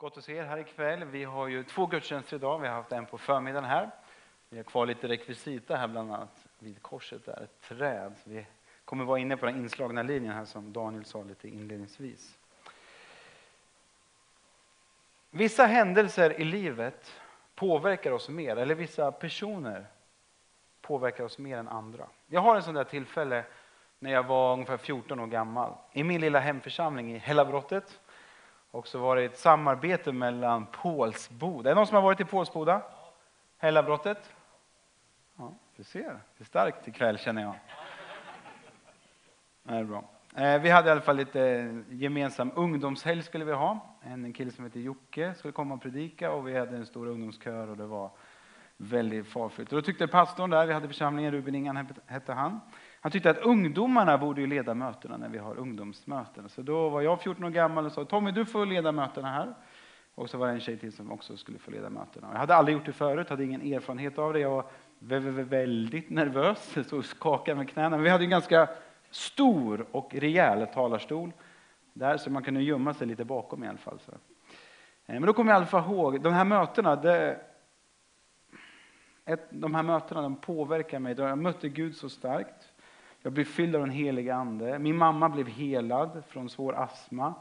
Gott att se er här ikväll. Vi har ju två gudstjänster idag. Vi har haft en på förmiddagen här. Vi har kvar lite rekvisita här, bland annat vid korset där, ett träd. Vi kommer vara inne på den inslagna linjen här som Daniel sa lite inledningsvis. Vissa händelser i livet påverkar oss mer, eller vissa personer påverkar oss mer än andra. Jag har en sån där tillfälle när jag var ungefär 14 år gammal i min lilla hemförsamling i Hällabrottet. Och så var det ett samarbete mellan Pålsboda. Är det någon som har varit i Pålsboda? Hällabrottet? Ja, du ser. Det är starkt ikväll känner jag. Det är bra. Eh, vi hade i alla fall lite eh, gemensam ungdomshelg skulle vi ha. En kille som heter Jocke skulle komma och predika och vi hade en stor ungdomskör och det var väldigt farfyllt. Och då tyckte pastorn där, vi hade församlingen, Ruben Ingan hette han, han tyckte att ungdomarna borde ju leda mötena när vi har ungdomsmöten. Så då var jag 14 år gammal och sa Tommy du får leda mötena här. Och så var det en tjej till som också skulle få leda mötena. Jag hade aldrig gjort det förut, hade ingen erfarenhet av det. Jag var väldigt nervös, så och skakade med knäna. Men vi hade en ganska stor och rejäl talarstol där så man kunde gömma sig lite bakom i alla fall. Så. Eh, men då kommer jag i alla fall ihåg, de här mötena, det, ett, de här mötena de påverkar mig. Jag mötte Gud så starkt. Jag blev fylld av den helige Ande. Min mamma blev helad från svår astma.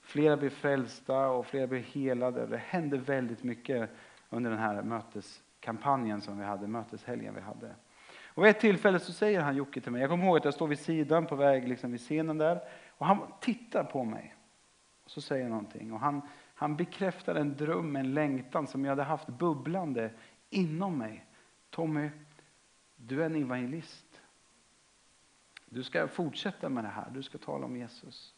Flera blev frälsta och flera blev helade. Det hände väldigt mycket under den här möteskampanjen som vi hade, möteshelgen vi hade. Och vid ett tillfälle så säger han Jocke till mig, jag kommer ihåg att jag står vid sidan på väg liksom vid scenen där och han tittar på mig. Och så säger han någonting och han, han bekräftar en dröm, en längtan som jag hade haft bubblande inom mig. Tommy, du är en evangelist. Du ska fortsätta med det här, du ska tala om Jesus.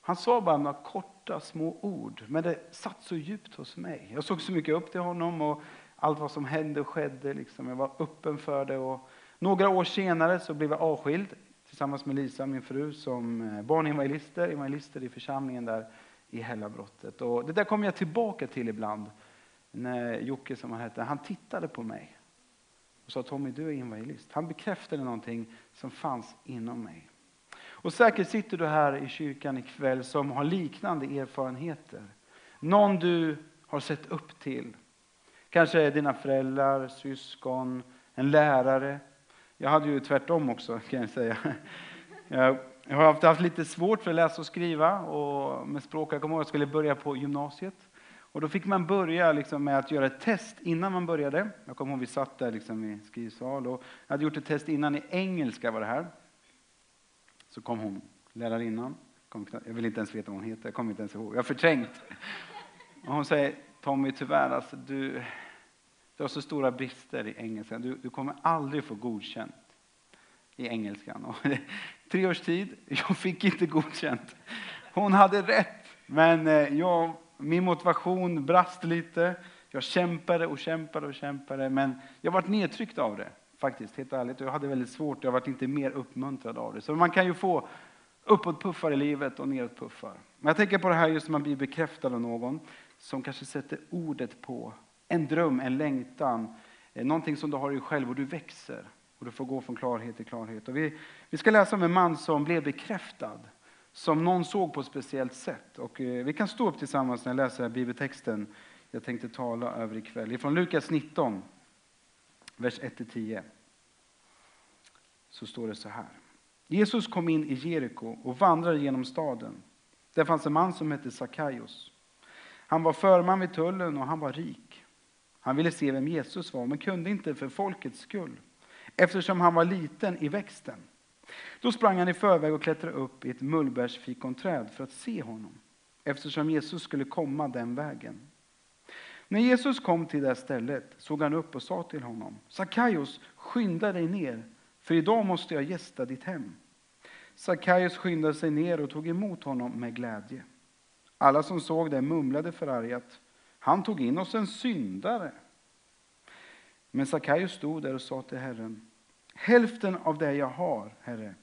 Han sa bara några korta små ord, men det satt så djupt hos mig. Jag såg så mycket upp till honom och allt vad som hände och skedde. Liksom. Jag var öppen för det. Och några år senare så blev jag avskild tillsammans med Lisa, min fru, som eh, barnevangelister, evangelister i församlingen där i Hällabrottet. Och det där kommer jag tillbaka till ibland. När Jocke, som han hette, han tittade på mig och sa Tommy, du är evangelist. Han bekräftade någonting som fanns inom mig. Och säkert sitter du här i kyrkan ikväll som har liknande erfarenheter. Någon du har sett upp till. Kanske dina föräldrar, syskon, en lärare. Jag hade ju tvärtom också kan jag säga. Jag har haft, haft lite svårt för att läsa och skriva och med språk. Jag kommer ihåg att jag skulle börja på gymnasiet. Och då fick man börja liksom med att göra ett test innan man började. Jag kommer ihåg vi satt där liksom i skrivsal och jag hade gjort ett test innan i engelska var det här. Så kom hon, lärarinnan. Jag vill inte ens veta vad hon heter, jag kommer inte ens ihåg. Jag har förträngt. Och hon säger, Tommy tyvärr alltså, du, du har så stora brister i engelskan. Du, du kommer aldrig få godkänt i engelskan. Och tre års tid, jag fick inte godkänt. Hon hade rätt, men eh, jag min motivation brast lite. Jag kämpade och kämpade och kämpade, men jag varit nedtryckt av det. Faktiskt, helt ärligt. Jag hade väldigt svårt, jag varit inte mer uppmuntrad av det. Så man kan ju få uppåtpuffar i livet och nedåtpuffar. Men jag tänker på det här just när man blir bekräftad av någon som kanske sätter ordet på en dröm, en längtan, eh, någonting som du har i dig själv och du växer. Och du får gå från klarhet till klarhet. Och vi, vi ska läsa om en man som blev bekräftad som någon såg på ett speciellt sätt. Och eh, vi kan stå upp tillsammans när jag läser bibeltexten jag tänkte tala över ikväll. Från Lukas 19, vers 1-10. Så står det så här. Jesus kom in i Jeriko och vandrade genom staden. Där fanns en man som hette Sackaios. Han var förman vid tullen och han var rik. Han ville se vem Jesus var, men kunde inte för folkets skull, eftersom han var liten i växten. Då sprang han i förväg och klättrade upp i ett mullbärsfikonträd för att se honom, eftersom Jesus skulle komma den vägen. När Jesus kom till det stället såg han upp och sa till honom, Sackaios, skynda dig ner, för idag måste jag gästa ditt hem. Sackaios skyndade sig ner och tog emot honom med glädje. Alla som såg det mumlade förargat, han tog in oss en syndare. Men Sackaios stod där och sa till Herren, Hälften av det jag har, Herre,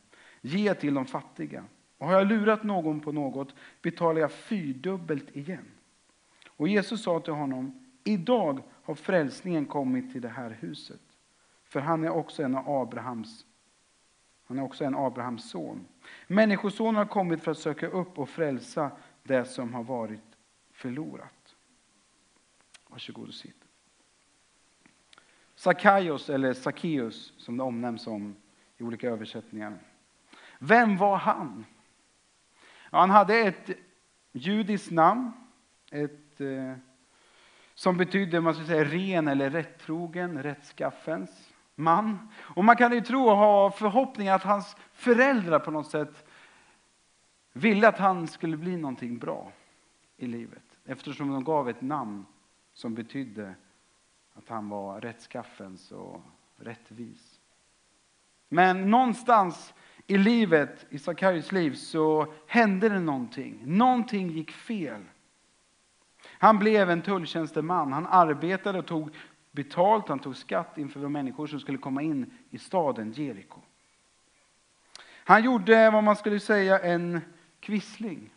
ger till de fattiga. Och har jag lurat någon på något betalar jag fyrdubbelt igen. Och Jesus sa till honom, idag har frälsningen kommit till det här huset. För han är också en av Abrahams han är också en Abrahams son. Människosonen har kommit för att söka upp och frälsa det som har varit förlorat. Varsågod och sitt. Sakaios, eller Sackeus som det omnämns om i olika översättningar. Vem var han? Ja, han hade ett judiskt namn, ett, eh, som betydde man ska säga, ren eller rättrogen, rättskaffens man. Och man kan ju tro och ha förhoppningar att hans föräldrar på något sätt ville att han skulle bli någonting bra i livet. Eftersom de gav ett namn som betydde att han var rättskaffens och rättvis. Men någonstans i livet, i Sakarius liv, så hände det någonting. Någonting gick fel. Han blev en tulltjänsteman. Han arbetade och tog betalt, han tog skatt inför de människor som skulle komma in i staden Jeriko. Han gjorde vad man skulle säga en kvissling.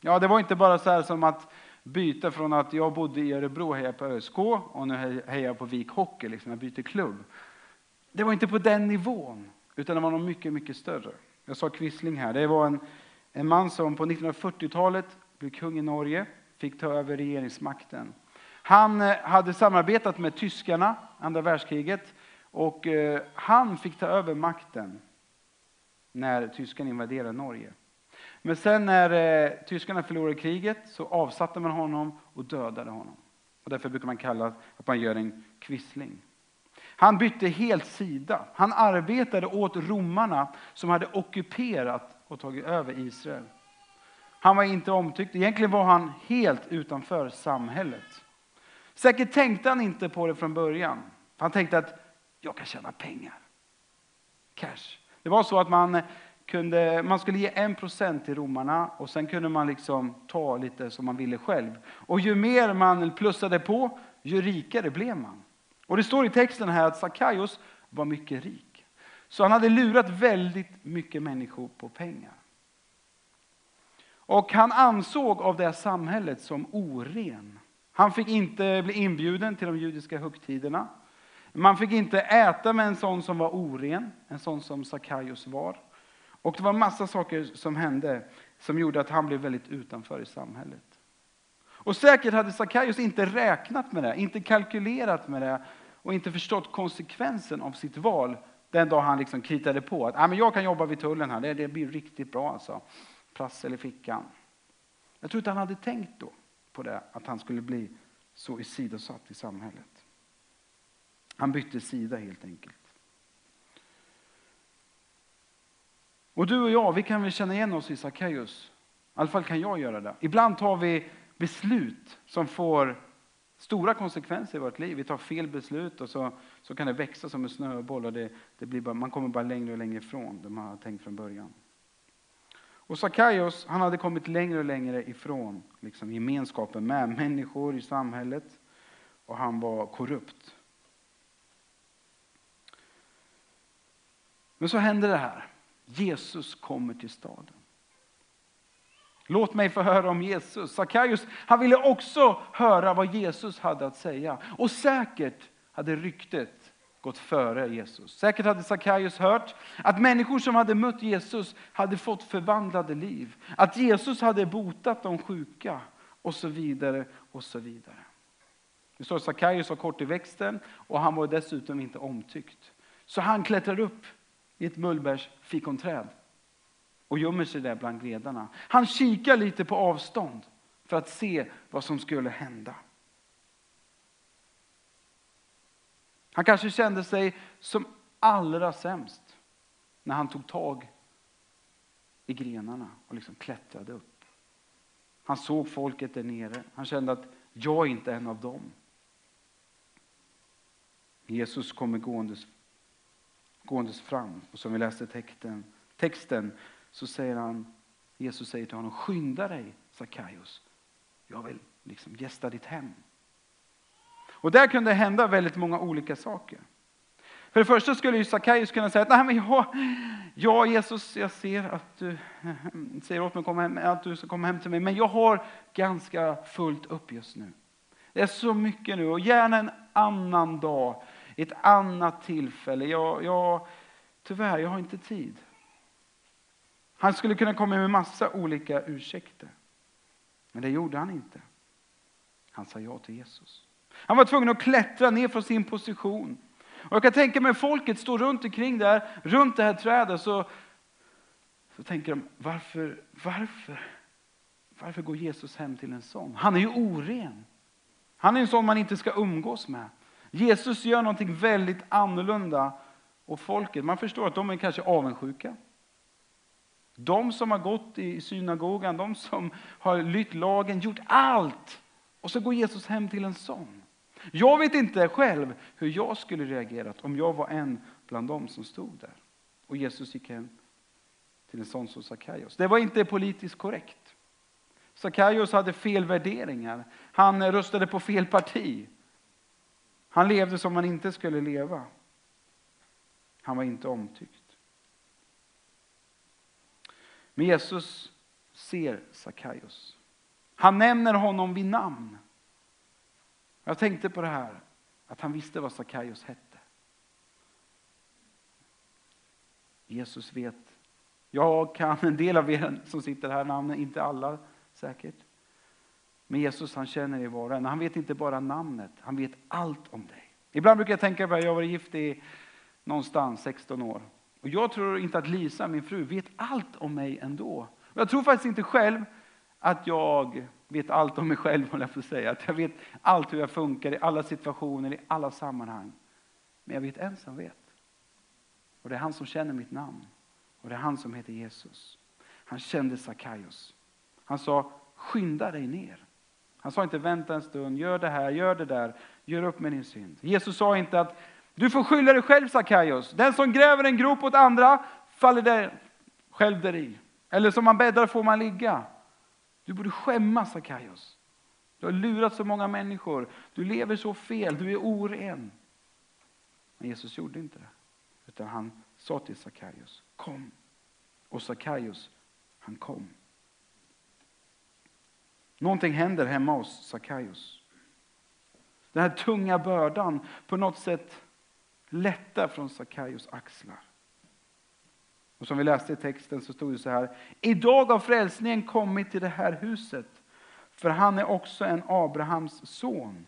Ja, det var inte bara så här som att byta från att jag bodde i Örebro och hejade på ÖSK och nu hejar jag på Vik Hockey, liksom jag byter klubb. Det var inte på den nivån, utan det var något mycket, mycket större. Jag sa quisling här. Det var en, en man som på 1940-talet blev kung i Norge, fick ta över regeringsmakten. Han eh, hade samarbetat med tyskarna andra världskriget och eh, han fick ta över makten när tyskarna invaderade Norge. Men sen när eh, tyskarna förlorade kriget så avsatte man honom och dödade honom. Och därför brukar man kalla att man gör en kvissling. Han bytte helt sida. Han arbetade åt romarna som hade ockuperat och tagit över Israel. Han var inte omtyckt. Egentligen var han helt utanför samhället. Säkert tänkte han inte på det från början. Han tänkte att jag kan tjäna pengar. Cash. Det var så att man kunde, man skulle ge en procent till romarna och sen kunde man liksom ta lite som man ville själv. Och ju mer man plussade på, ju rikare blev man. Och det står i texten här att Sakaios var mycket rik. Så han hade lurat väldigt mycket människor på pengar. Och han ansåg av det samhället som oren. Han fick inte bli inbjuden till de judiska högtiderna. Man fick inte äta med en sån som var oren, en sån som Sakaios var. Och det var massa saker som hände som gjorde att han blev väldigt utanför i samhället. Och säkert hade Sackaios inte räknat med det, inte kalkylerat med det och inte förstått konsekvensen av sitt val den dag han liksom kritade på att ah, men jag kan jobba vid tullen här, det, det blir riktigt bra alltså. Prassel i fickan. Jag tror inte han hade tänkt då på det, att han skulle bli så isidosatt i samhället. Han bytte sida helt enkelt. Och du och jag, vi kan väl känna igen oss i Sackeus. I alla fall kan jag göra det. Ibland tar vi beslut som får stora konsekvenser i vårt liv. Vi tar fel beslut och så, så kan det växa som en snöboll och det, det blir bara, man kommer bara längre och längre ifrån det man har tänkt från början. Och Sackaios, han hade kommit längre och längre ifrån liksom, gemenskapen med människor i samhället och han var korrupt. Men så hände det här. Jesus kommer till staden. Låt mig få höra om Jesus. Sackaios, han ville också höra vad Jesus hade att säga. Och säkert hade ryktet gått före Jesus. Säkert hade Sackaios hört att människor som hade mött Jesus hade fått förvandlade liv. Att Jesus hade botat de sjuka och så vidare och så vidare. Det står att Sackaios var kort i växten och han var dessutom inte omtyckt. Så han klättrar upp i ett mullbärsfikonträd och gömmer sig där bland gredarna. Han kikar lite på avstånd för att se vad som skulle hända. Han kanske kände sig som allra sämst när han tog tag i grenarna och liksom klättrade upp. Han såg folket där nere. Han kände att jag är inte en av dem. Jesus kommer gåendes gåendes fram. Och som vi läste texten, texten så säger han, Jesus säger till honom, skynda dig Sackaios. Jag vill liksom gästa ditt hem. Och där kunde det hända väldigt många olika saker. För det första skulle ju Sackaios kunna säga Nej, men jag, ja, Jesus, jag ser att du säger åt mig att komma hem, att du ska komma hem till mig, men jag har ganska fullt upp just nu. Det är så mycket nu och gärna en annan dag ett annat tillfälle. Jag, jag, tyvärr, jag har inte tid. Han skulle kunna komma med massa olika ursäkter. Men det gjorde han inte. Han sa ja till Jesus. Han var tvungen att klättra ner från sin position. Och jag kan tänka mig folket står runt omkring där, runt det här trädet. Så, så tänker de, varför, varför, varför går Jesus hem till en sån? Han är ju oren. Han är en sån man inte ska umgås med. Jesus gör någonting väldigt annorlunda. Och folket, man förstår att de är kanske avundsjuka. De som har gått i synagogan, de som har lytt lagen, gjort allt. Och så går Jesus hem till en sån. Jag vet inte själv hur jag skulle reagerat om jag var en bland dem som stod där. Och Jesus gick hem till en sån som Sackaios. Det var inte politiskt korrekt. Sackaios hade fel värderingar. Han röstade på fel parti. Han levde som han inte skulle leva. Han var inte omtyckt. Men Jesus ser Sackaios. Han nämner honom vid namn. Jag tänkte på det här, att han visste vad Sackaios hette. Jesus vet. Jag kan en del av er som sitter här namnen, inte alla säkert. Men Jesus han känner dig var och en. Han vet inte bara namnet, han vet allt om dig. Ibland brukar jag tänka på, jag har varit gift i någonstans 16 år. Och jag tror inte att Lisa, min fru, vet allt om mig ändå. Och jag tror faktiskt inte själv att jag vet allt om mig själv, jag får säga. Att jag vet allt hur jag funkar i alla situationer, i alla sammanhang. Men jag vet en som vet. Och det är han som känner mitt namn. Och det är han som heter Jesus. Han kände Sackaios. Han sa, skynda dig ner. Han sa inte vänta en stund, gör det här, gör det där, gör upp med din synd. Jesus sa inte att du får skylla dig själv Sackaios. Den som gräver en grop åt andra faller där, själv där i. Eller som man bäddar får man ligga. Du borde skämmas Sackaios. Du har lurat så många människor. Du lever så fel, du är oren. Men Jesus gjorde inte det. Utan han sa till Sackaios, kom. Och Sackaios, han kom. Någonting händer hemma hos Sackaios. Den här tunga bördan på något sätt lättar från Sackaios axlar. Och som vi läste i texten så stod det så här. Idag har frälsningen kommit till det här huset. För han är också en Abrahams son.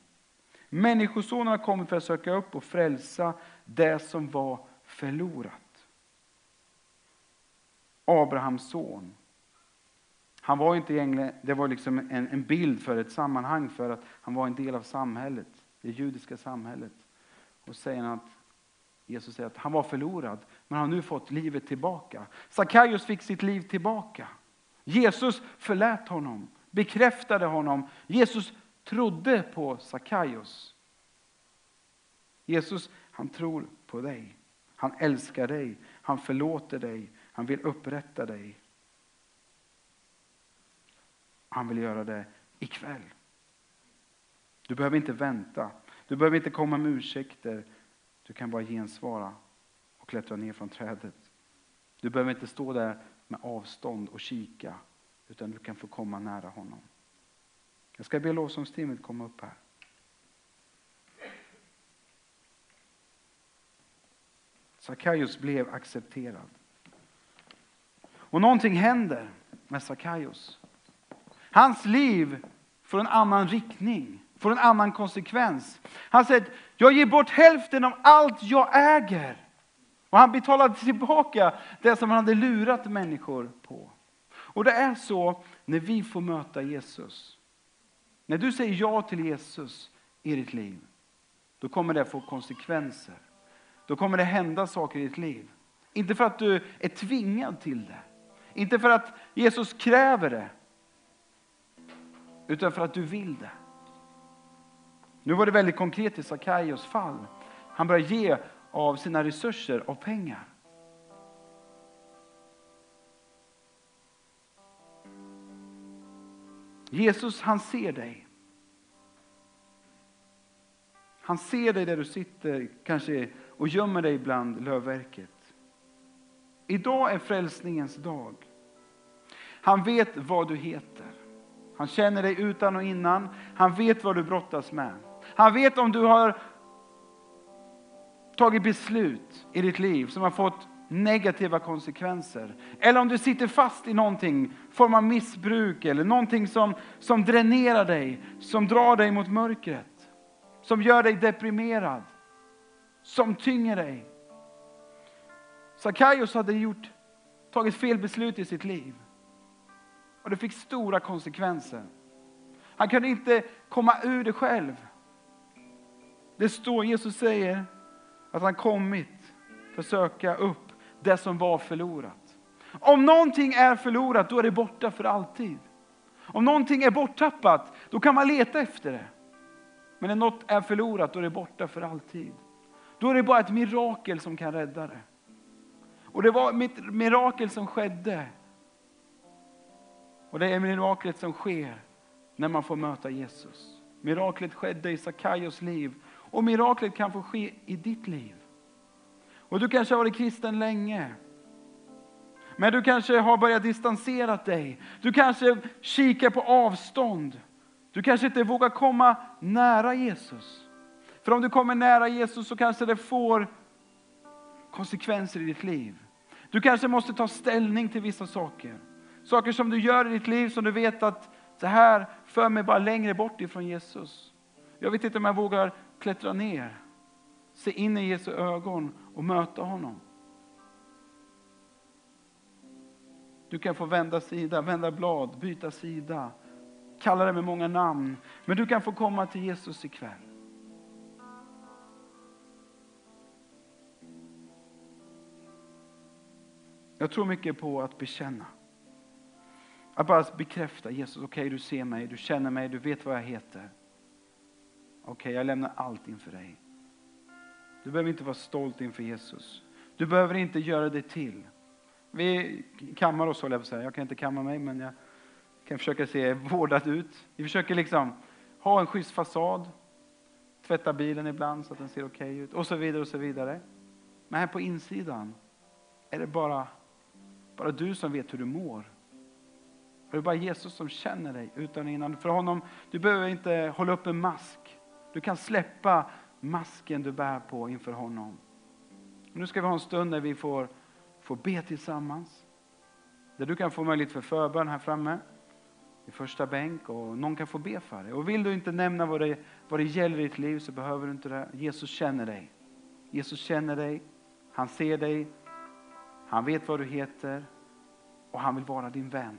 Människosonen har kommit för att söka upp och frälsa det som var förlorat. Abrahams son. Han var inte egentligen, det var liksom en, en bild för ett sammanhang för att han var en del av samhället, det judiska samhället. Och säger att Jesus säger att han var förlorad, men har nu fått livet tillbaka. Sackaios fick sitt liv tillbaka. Jesus förlät honom, bekräftade honom. Jesus trodde på Sackaios. Jesus, han tror på dig. Han älskar dig, han förlåter dig, han vill upprätta dig. Han vill göra det ikväll. Du behöver inte vänta. Du behöver inte komma med ursäkter. Du kan bara gensvara och klättra ner från trädet. Du behöver inte stå där med avstånd och kika, utan du kan få komma nära honom. Jag ska be lovsångsteamet komma upp här. Sackaios blev accepterad. Och någonting händer med Sackaios. Hans liv får en annan riktning får en annan konsekvens. Han säger, att jag ger bort hälften av allt jag äger. Och han betalade tillbaka det som han hade lurat människor på. Och det är så när vi får möta Jesus. När du säger ja till Jesus i ditt liv, då kommer det få konsekvenser. Då kommer det hända saker i ditt liv. Inte för att du är tvingad till det. Inte för att Jesus kräver det. Utan för att du vill det. Nu var det väldigt konkret i Sakaios fall. Han började ge av sina resurser, av pengar. Jesus han ser dig. Han ser dig där du sitter kanske och gömmer dig bland lövverket. Idag är frälsningens dag. Han vet vad du heter. Han känner dig utan och innan. Han vet vad du brottas med. Han vet om du har tagit beslut i ditt liv som har fått negativa konsekvenser. Eller om du sitter fast i någonting, form av missbruk eller någonting som, som dränerar dig, som drar dig mot mörkret. Som gör dig deprimerad, som tynger dig. Sackaios hade gjort, tagit fel beslut i sitt liv. Och det fick stora konsekvenser. Han kunde inte komma ur det själv. Det står, Jesus säger att han kommit för att söka upp det som var förlorat. Om någonting är förlorat, då är det borta för alltid. Om någonting är borttappat, då kan man leta efter det. Men när något är förlorat, då är det borta för alltid. Då är det bara ett mirakel som kan rädda det. Och det var ett mirakel som skedde. Och det är miraklet som sker när man får möta Jesus. Miraklet skedde i Sakaios liv och miraklet kan få ske i ditt liv. Och du kanske har varit kristen länge. Men du kanske har börjat distansera dig. Du kanske kikar på avstånd. Du kanske inte vågar komma nära Jesus. För om du kommer nära Jesus så kanske det får konsekvenser i ditt liv. Du kanske måste ta ställning till vissa saker. Saker som du gör i ditt liv som du vet att det här för mig bara längre bort ifrån Jesus. Jag vet inte om jag vågar klättra ner, se in i Jesu ögon och möta honom. Du kan få vända sida, vända blad, byta sida, kalla det med många namn. Men du kan få komma till Jesus ikväll. Jag tror mycket på att bekänna. Att bara bekräfta Jesus, okej okay, du ser mig, du känner mig, du vet vad jag heter. Okej, okay, jag lämnar allt inför dig. Du behöver inte vara stolt inför Jesus. Du behöver inte göra det till. Vi kammar oss, håller jag på att säga. Jag kan inte kamma mig, men jag kan försöka se vårdad ut. Vi försöker liksom ha en schysst fasad, tvätta bilen ibland så att den ser okej okay ut och så vidare och så vidare. Men här på insidan är det bara, bara du som vet hur du mår. Det är bara Jesus som känner dig utan innan. För honom, du behöver inte hålla upp en mask. Du kan släppa masken du bär på inför honom. Nu ska vi ha en stund där vi får, får be tillsammans. Där du kan få möjlighet för förbön här framme i första bänk och någon kan få be för dig. Och vill du inte nämna vad det, vad det gäller i ditt liv så behöver du inte det. Jesus känner dig. Jesus känner dig, han ser dig, han vet vad du heter och han vill vara din vän.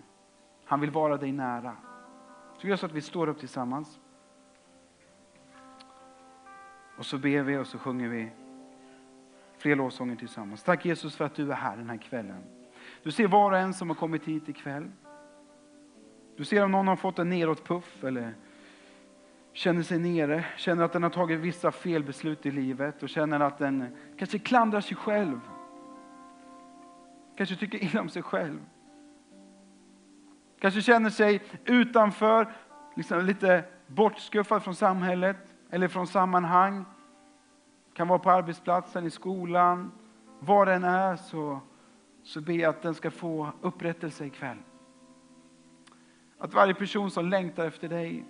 Han vill vara dig nära. Så gör så att vi står upp tillsammans. Och så ber vi och så sjunger vi fler lovsånger tillsammans. Tack Jesus för att du är här den här kvällen. Du ser var och en som har kommit hit ikväll. Du ser om någon har fått en nedåtpuff eller känner sig nere, känner att den har tagit vissa felbeslut i livet och känner att den kanske klandrar sig själv. Kanske tycker illa om sig själv. Kanske känner sig utanför, liksom lite bortskuffad från samhället eller från sammanhang. Kan vara på arbetsplatsen, i skolan, var den är så, så ber jag att den ska få upprättelse ikväll. Att varje person som längtar efter dig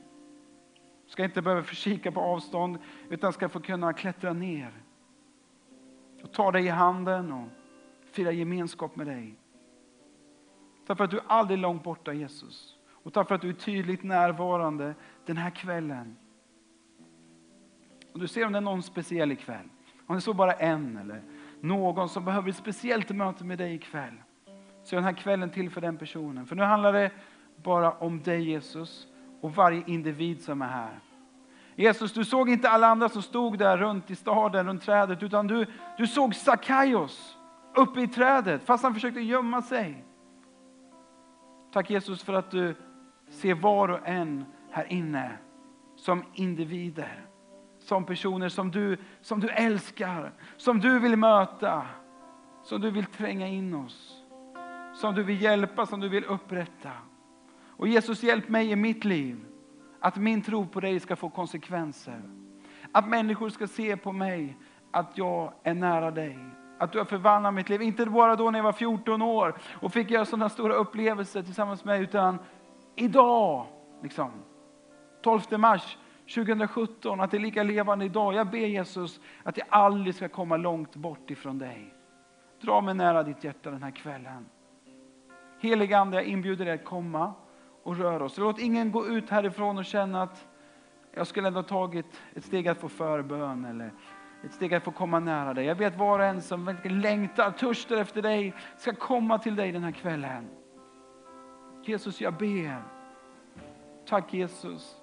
ska inte behöva försika på avstånd utan ska få kunna klättra ner och ta dig i handen och fira gemenskap med dig. Tack för att du är aldrig långt borta Jesus. Och tack för att du är tydligt närvarande den här kvällen. Och du ser om det är någon speciell ikväll. Om det är så bara en eller någon som behöver ett speciellt möte med dig ikväll. Så är den här kvällen till för den personen. För nu handlar det bara om dig Jesus och varje individ som är här. Jesus, du såg inte alla andra som stod där runt i staden, runt trädet, utan du, du såg Sackaios uppe i trädet, fast han försökte gömma sig. Tack Jesus för att du ser var och en här inne som individer. Som personer som du, som du älskar, som du vill möta, som du vill tränga in oss. Som du vill hjälpa, som du vill upprätta. Och Jesus hjälp mig i mitt liv att min tro på dig ska få konsekvenser. Att människor ska se på mig att jag är nära dig. Att du har förvandlat mitt liv. Inte bara då när jag var 14 år och fick göra sådana stora upplevelser tillsammans med mig, utan idag. Liksom. 12 mars 2017, att det är lika levande idag. Jag ber Jesus att jag aldrig ska komma långt bort ifrån dig. Dra mig nära ditt hjärta den här kvällen. Helige Ande, jag inbjuder dig att komma och röra oss. Låt ingen gå ut härifrån och känna att jag skulle ändå tagit ett steg att få förbön eller ett steg att få komma nära dig. Jag ber att var och en som längtar, törstar efter dig, ska komma till dig den här kvällen. Jesus, jag ber. Tack Jesus.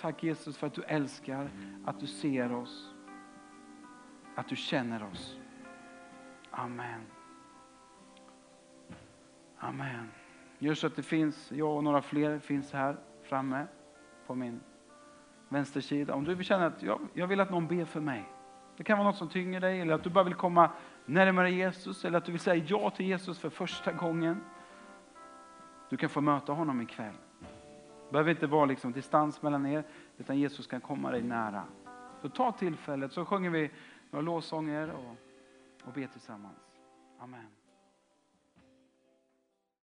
Tack Jesus för att du älskar, att du ser oss, att du känner oss. Amen. Amen. Gör så att det finns, jag och några fler finns här framme på min vänstersida. Om du känner att jag, jag vill att någon ber för mig. Det kan vara något som tynger dig eller att du bara vill komma närmare Jesus eller att du vill säga ja till Jesus för första gången. Du kan få möta honom ikväll. Det behöver inte vara liksom distans mellan er utan Jesus kan komma dig nära. Så ta tillfället så sjunger vi några lovsånger och, och ber tillsammans. Amen.